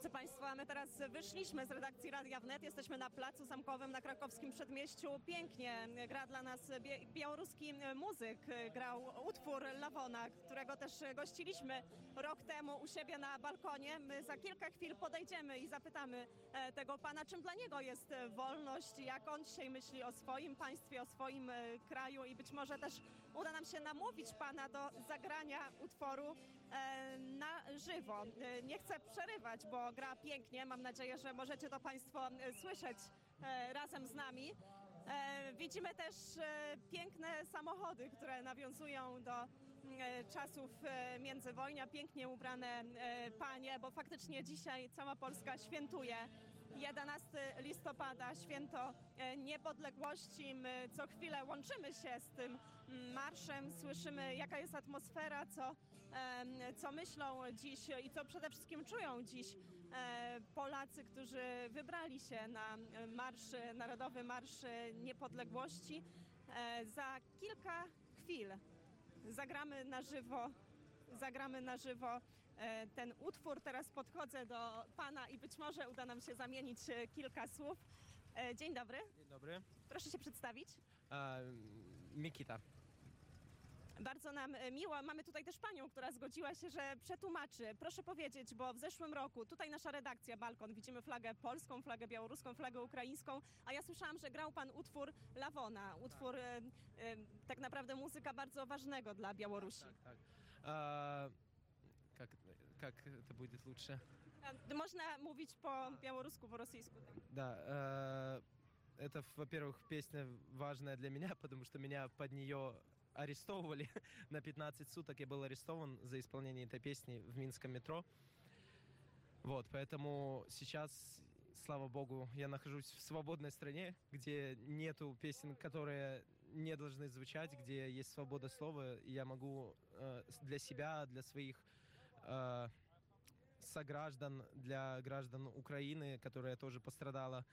Drodzy Państwo, my teraz wyszliśmy z redakcji Radia Wnet. Jesteśmy na Placu Zamkowym na krakowskim przedmieściu. Pięknie gra dla nas białoruski muzyk. Grał utwór Lawona, którego też gościliśmy rok temu u siebie na balkonie. My za kilka chwil podejdziemy i zapytamy e, tego pana, czym dla niego jest wolność, jak on dzisiaj myśli o swoim państwie, o swoim e, kraju i być może też uda nam się namówić pana do zagrania utworu e, na żywo. Nie chcę przerywać, bo gra pięknie. Mam nadzieję, że możecie to Państwo e, słyszeć e, razem z nami. E, Widzimy też piękne samochody, które nawiązują do czasów międzywojnia, pięknie ubrane panie, bo faktycznie dzisiaj cała Polska świętuje 11 listopada, święto niepodległości. My co chwilę łączymy się z tym mm, marszem, słyszymy jaka jest atmosfera, co, co myślą dziś i co przede wszystkim czują dziś Polacy, którzy wybrali się na e, marsz, Narodowy Marsz Niepodległości. E, Za kilka chwil zagramy na żywo, zagramy na żywo e, ten utwór. Teraz podchodzę do pana i być może uda nam się zamienić e, kilka słów. E, Dzień dobry, Dzień dobry. proszę się przedstawić. A, Mikita. Bardzo nam e, miło. Mamy tutaj też panią, która zgodziła się, że przetłumaczy. Proszę powiedzieć, bo w zeszłym roku tutaj nasza redakcja Balkon, widzimy flagę polską, flagę białoruską, flagę ukraińską, a ja słyszałam, że grał pan utwór Lawona, utwór e, e, tak naprawdę muzyka bardzo ważnego dla Białorusi. Так, так. А, как, как это будет лучше? E, Można mówić po białorusku, po rosyjsku. tak? Да. э, это, во-первых, песня важная для меня, потому что меня под нее арестовывали на 15 суток. Я был арестован за исполнение этой песни в Минском метро. Вот, поэтому сейчас, слава богу, я нахожусь в свободной стране, где нету песен, которые не должны звучать, где есть свобода слова, и я могу э, для себя, для своих э, сограждан, для граждан Украины, которая тоже пострадала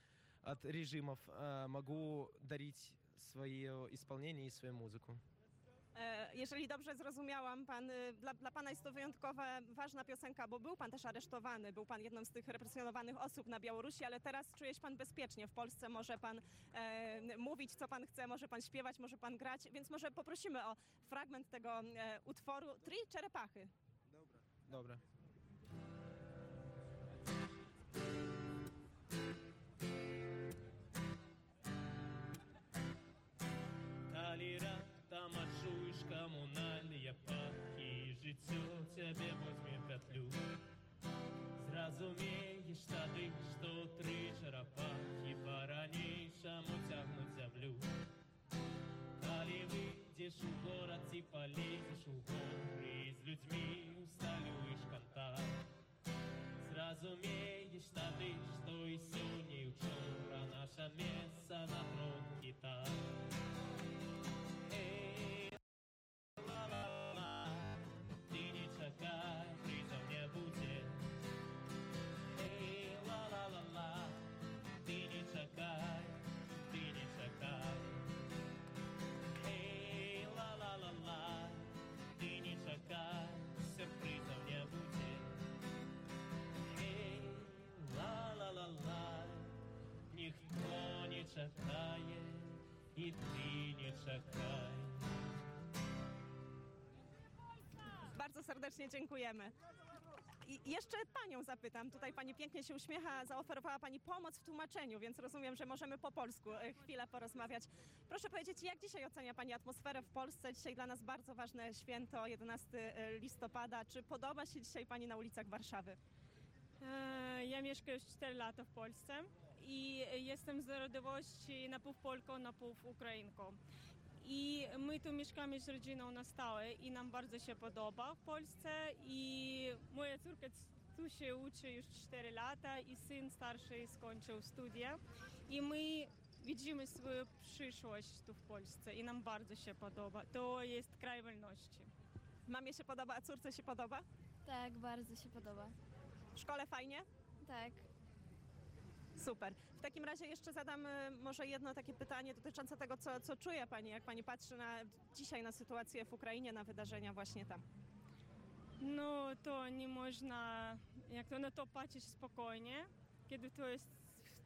от режимов, э, могу дарить свое исполнение и свою музыку. E, jeżeli dobrze zrozumiałam, pan, y, dla, dla pana jest to wyjątkowa, ważna piosenka, bo był pan też aresztowany, był pan jedną z tych represjonowanych osób na Białorusi, ale teraz czuje się pan bezpiecznie w Polsce, może pan e, mówić, co pan chce, może pan śpiewać, może pan grać, więc może poprosimy o fragment tego e, utworu Tri Czerepachy. Dobra. Dobra. адчуеш камунальныя пахі жыццё цябе возьме пятлю Зразумееш тады, што тры чарапахі па-ранейшаму цягнуць зямлю Калі выйдзеш у горад ці палезеш у горы з людзьмі усталюеш кантакт Зразумееш тады, што і сёння і учора наша месца на трон гітар ніхто не чакае, і ты не чакай. Bardzo serdecznie dziękujemy. I jeszcze panią zapytam, tutaj pani pięknie się uśmiecha, zaoferowała pani pomoc w tłumaczeniu, więc rozumiem, że możemy po polsku e, chwilę porozmawiać. Proszę powiedzieć, jak dzisiaj ocenia pani atmosferę w Polsce? Dzisiaj dla nas bardzo ważne święto, 11 listopada. Czy podoba się dzisiaj pani na ulicach Warszawy? E, Ja mieszkam już 4 lata w Polsce i jestem z narodowości na pół Polką, na pół Ukrainką. I my tu mieszkamy z rodziną na stałe i nam bardzo się podoba w Polsce i moja córka tu się uczy już 4 lata i syn starszy skończył studia i my widzimy swoją przyszłość tu w Polsce i nam bardzo się podoba. To jest kraj wolności. Mamie się podoba, a córce się podoba? Tak, bardzo się podoba. W szkole fajnie? Tak. Super. W takim razie jeszcze zadam e, może jedno takie pytanie dotyczące tego, co, co czuje Pani, jak Pani patrzy na, dzisiaj na sytuację w Ukrainie, na wydarzenia właśnie tam. No to nie można jak to na to patrzeć spokojnie, kiedy to jest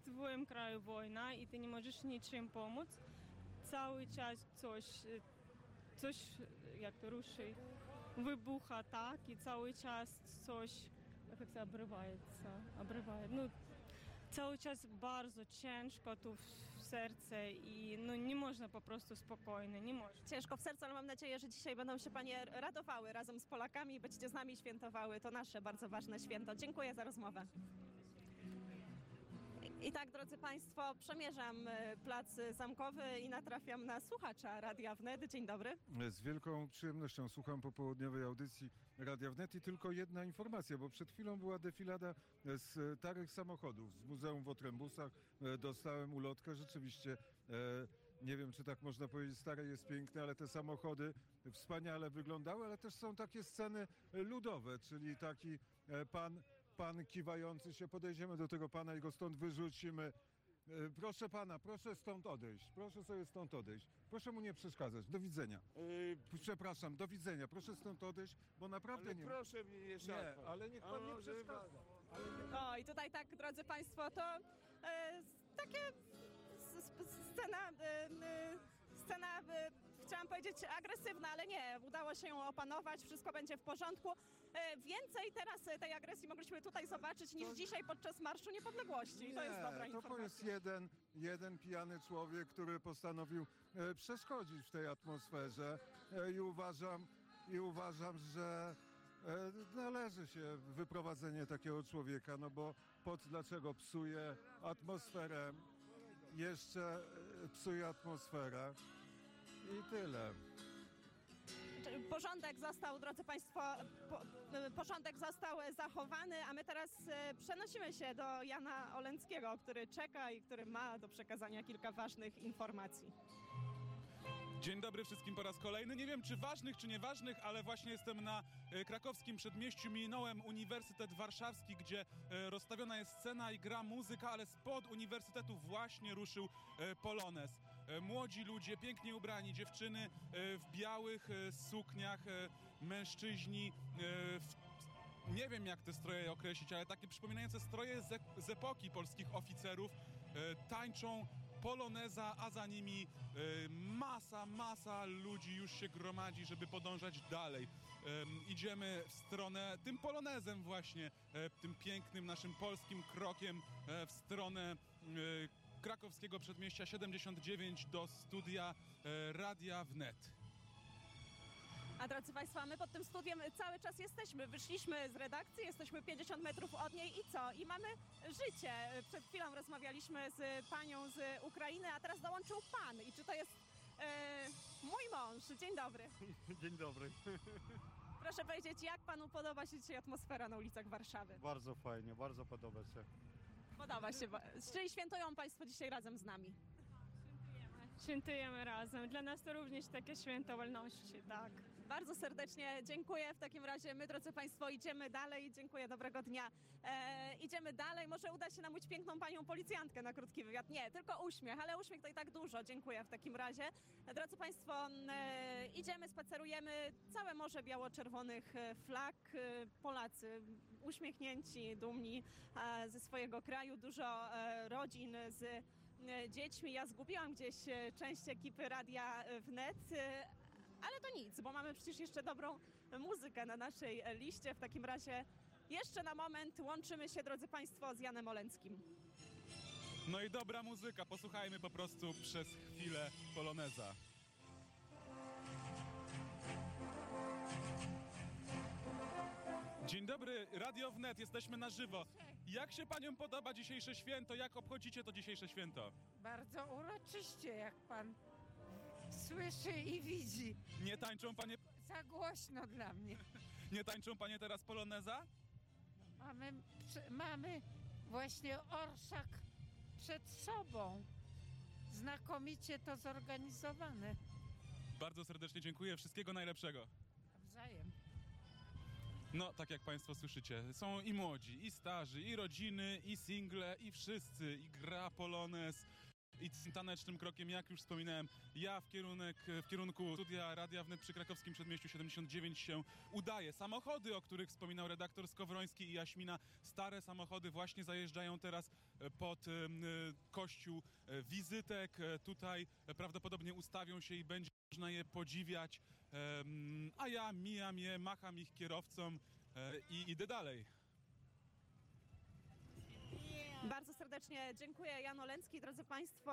w twoim kraju wojna i ty nie możesz niczym pomóc. Cały czas coś, e, coś jak to ruszy, wybucha, tak? I cały czas coś, jak to obrywaється, obrywaje. No, cały czas bardzo ciężko tu w serce i no nie można po prostu spokojnie, nie można. Ciężko w sercu, ale mam nadzieję, że dzisiaj będą się Panie radowały razem z Polakami i będziecie z nami świętowały to nasze bardzo ważne święto. Dziękuję za rozmowę. I tak, drodzy Państwo, przemierzam e, plac zamkowy i natrafiam na słuchacza Radia Wnet. Dzień dobry. Z wielką przyjemnością słucham popołudniowej audycji Radia Wnet i tylko jedna informacja, bo przed chwilą była defilada z starych samochodów z Muzeum w Otrębusach. E, Dostałem ulotkę, rzeczywiście e, nie wiem, czy tak można powiedzieć, stare jest piękne, ale te samochody wspaniale wyglądały, ale też są takie sceny ludowe, czyli taki pan, pan kiwający się, podejdziemy do tego pana i go stąd wyrzucimy. E, Proszę pana, proszę stąd odejść. Proszę sobie stąd odejść. Proszę mu nie przeszkadzać. Do widzenia. Yy, Przepraszam, do widzenia. Proszę stąd odejść, bo naprawdę ale nie. proszę mnie nie Nie, szarpać. ale niech pan nie może przeszkadza. O, i tutaj tak, drodzy Państwo, to e, takie s- s- scena, e, e, scena, e, chciałam powiedzieć agresywna, ale nie, udało się ją opanować, wszystko będzie w porządku. E, więcej teraz e, tej agresji mogliśmy tutaj zobaczyć niż To- dzisiaj podczas Marszu Niepodległości. I to jest dobra to informacja. jest jeden, jeden pijany człowiek, który postanowił e, przeszkodzić w tej atmosferze i uważam, i uważam, że należy się wyprowadzenie takiego człowieka, no bo pod dlaczego psuje atmosferę, jeszcze psuje atmosferę i tyle. Czy Porządek został, drodzy Państwo, po, e, porządek został zachowany, a my teraz e, przenosimy się do Jana Olenckiego, który czeka i który ma do przekazania kilka ważnych informacji. Dzień dobry wszystkim po raz kolejny. Nie wiem czy ważnych, czy nieważnych, ale właśnie jestem na e, krakowskim przedmieściu. Minąłem Uniwersytet Warszawski, gdzie e, rozstawiona jest scena i gra muzyka, ale spod uniwersytetu właśnie ruszył e, Polonez. E, Młodzi ludzie, pięknie ubrani, dziewczyny e, w białych e, sukniach, e, mężczyźni e, w nie wiem jak te stroje określić, ale takie przypominające stroje z, epoki polskich oficerów e, tańczą poloneza, a za nimi e, masa, masa ludzi już się gromadzi, żeby podążać dalej. Em, idziemy w stronę tym polonezem właśnie, e, tym pięknym naszym polskim krokiem e, w stronę e, krakowskiego przedmieścia 79 do studia e, Radia Wnet. A drodzy Państwo, my pod tym studiem cały czas jesteśmy. Wyszliśmy z redakcji, jesteśmy 50 metrów od niej i co? I mamy życie. Przed chwilą rozmawialiśmy z panią z Ukrainy, a teraz dołączył pan. I czy to jest e, mój mąż? Dzień dobry. Dzień dobry. Proszę powiedzieć, jak panu podoba się dzisiaj atmosfera na ulicach Warszawy? Bardzo fajnie, bardzo podoba się. Podoba się. Czyli świętują Państwo dzisiaj razem z nami. Świętujemy razem. Dla nas to również takie święto wolności, tak. Bardzo serdecznie dziękuję. W takim razie my, drodzy Państwo, idziemy dalej. Dziękuję, dobrego dnia. E, idziemy dalej. Może uda się namówić piękną panią policjantkę na krótki wywiad. Nie, tylko uśmiech, ale uśmiech to i tak dużo. Dziękuję w takim razie. Drodzy Państwo, idziemy, spacerujemy. Całe morze biało-czerwonych e, flag. E, Polacy uśmiechnięci, dumni e, ze swojego kraju. Dużo rodzin z dziećmi. Ja zgubiłam gdzieś część ekipy Radia Wnet, ale to nic, bo mamy przecież jeszcze dobrą muzykę na naszej liście. W takim razie jeszcze na moment łączymy się, drodzy Państwo, z Janem Olenckim. No i dobra muzyka, posłuchajmy po prostu przez chwilę Poloneza. Dzień dobry, Radio Wnet, jesteśmy na żywo. Jak się paniom podoba dzisiejsze święto? Jak obchodzicie to dzisiejsze święto? Bardzo uroczyście, jak pan słyszy i widzi. Nie tańczą panie, Za głośno dla mnie. nie tańczą panie teraz Poloneza? Mamy, mamy właśnie orszak przed sobą. Znakomicie to zorganizowane. Bardzo serdecznie dziękuję, wszystkiego najlepszego. Nawzajem. No, tak jak Państwo słyszycie, są i młodzi, i starzy, i rodziny, i single, i wszyscy, i gra polonez, I tanecznym krokiem, jak już wspominałem, ja w, kierunek, w kierunku studia Radia Wnet przy krakowskim przedmieściu 79 się udaję. Samochody, o których wspominał redaktor Skowroński i Jaśmina, stare samochody właśnie zajeżdżają teraz e, pod em, e, kościół e, wizytek. E, Tutaj e, prawdopodobnie ustawią się i będzie można je podziwiać. A ja mijam je, macham ich kierowcom e, i idę dalej. Bardzo serdecznie dziękuję. Jan Olencki, drodzy Państwo.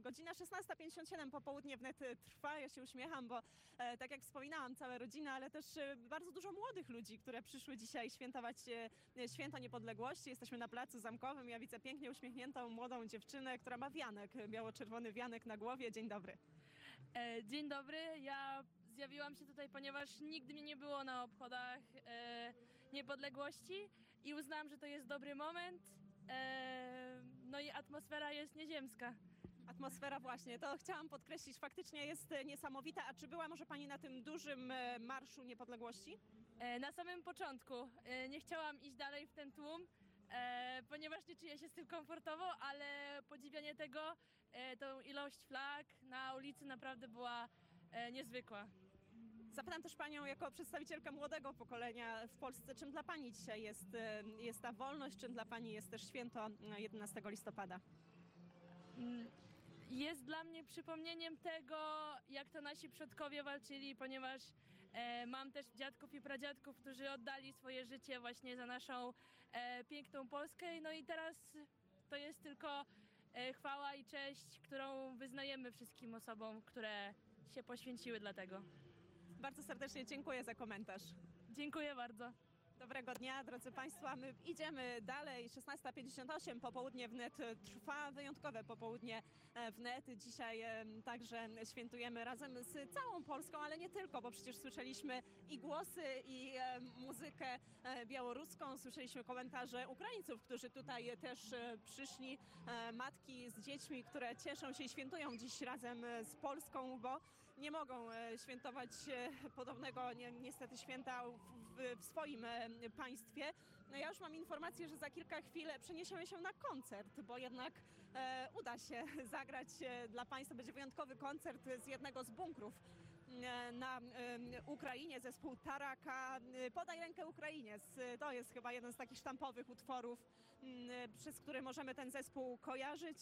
Godzina 16.57 popołudnie wnet trwa. Ja się uśmiecham, bo e, tak jak wspominałam, całe rodzina, ale też e, bardzo dużo młodych ludzi, które przyszły dzisiaj świętować e, święto niepodległości. Jesteśmy na placu zamkowym. Ja widzę pięknie uśmiechniętą młodą dziewczynę, która ma wianek, biało-czerwony wianek na głowie. Dzień dobry. E, Dzień dobry, ja zjawiłam się tutaj, ponieważ nigdy mnie nie było na obchodach e, niepodległości i uznałam, że to jest dobry moment. E, no i atmosfera jest nieziemska. Atmosfera właśnie, to chciałam podkreślić, faktycznie jest e, niesamowita. A czy była może Pani na tym dużym e, Marszu Niepodległości? E, na samym początku e, nie chciałam iść dalej w ten tłum, e, ponieważ nie czuję się z tym komfortowo, ale podziwianie tego, e, tą ilość flag na ulicy naprawdę była e, niezwykła. Zapytam też Panią jako przedstawicielkę młodego pokolenia w Polsce, czym dla Pani dzisiaj jest, e, jest ta wolność, czym dla Pani jest też święto e, 11 listopada? Mm, Jest dla mnie przypomnieniem tego, jak to nasi przodkowie walczyli, ponieważ e, mam też dziadków i pradziadków, którzy oddali swoje życie właśnie za naszą e, piękną Polskę. No i teraz to jest tylko e, chwała i cześć, którą wyznajemy wszystkim osobom, które się poświęciły dla tego. Bardzo serdecznie dziękuję za komentarz. Dziękuję bardzo. Dobrego dnia, drodzy Państwo. My idziemy dalej. 16.58, popołudnie wnet trwa, wyjątkowe popołudnie e, wnet. Dzisiaj e, także świętujemy razem z całą Polską, ale nie tylko, bo przecież słyszeliśmy i głosy, i e, muzykę białoruską, słyszeliśmy komentarze Ukraińców, którzy tutaj też przyszli, matki z dziećmi, które cieszą się i świętują dziś razem z Polską, bo nie mogą e, świętować e, podobnego ni niestety święta w, swoim e, państwie. No ja już mam informację, że za kilka chwil przeniesiemy się na koncert, bo jednak uda się zagrać dla Państwa. Będzie wyjątkowy koncert z jednego z bunkrów na Ukrainie, zespół Taraka. Podaj rękę Ukrainiec. E, To jest chyba jeden z takich sztampowych utworów, przez który możemy ten zespół kojarzyć.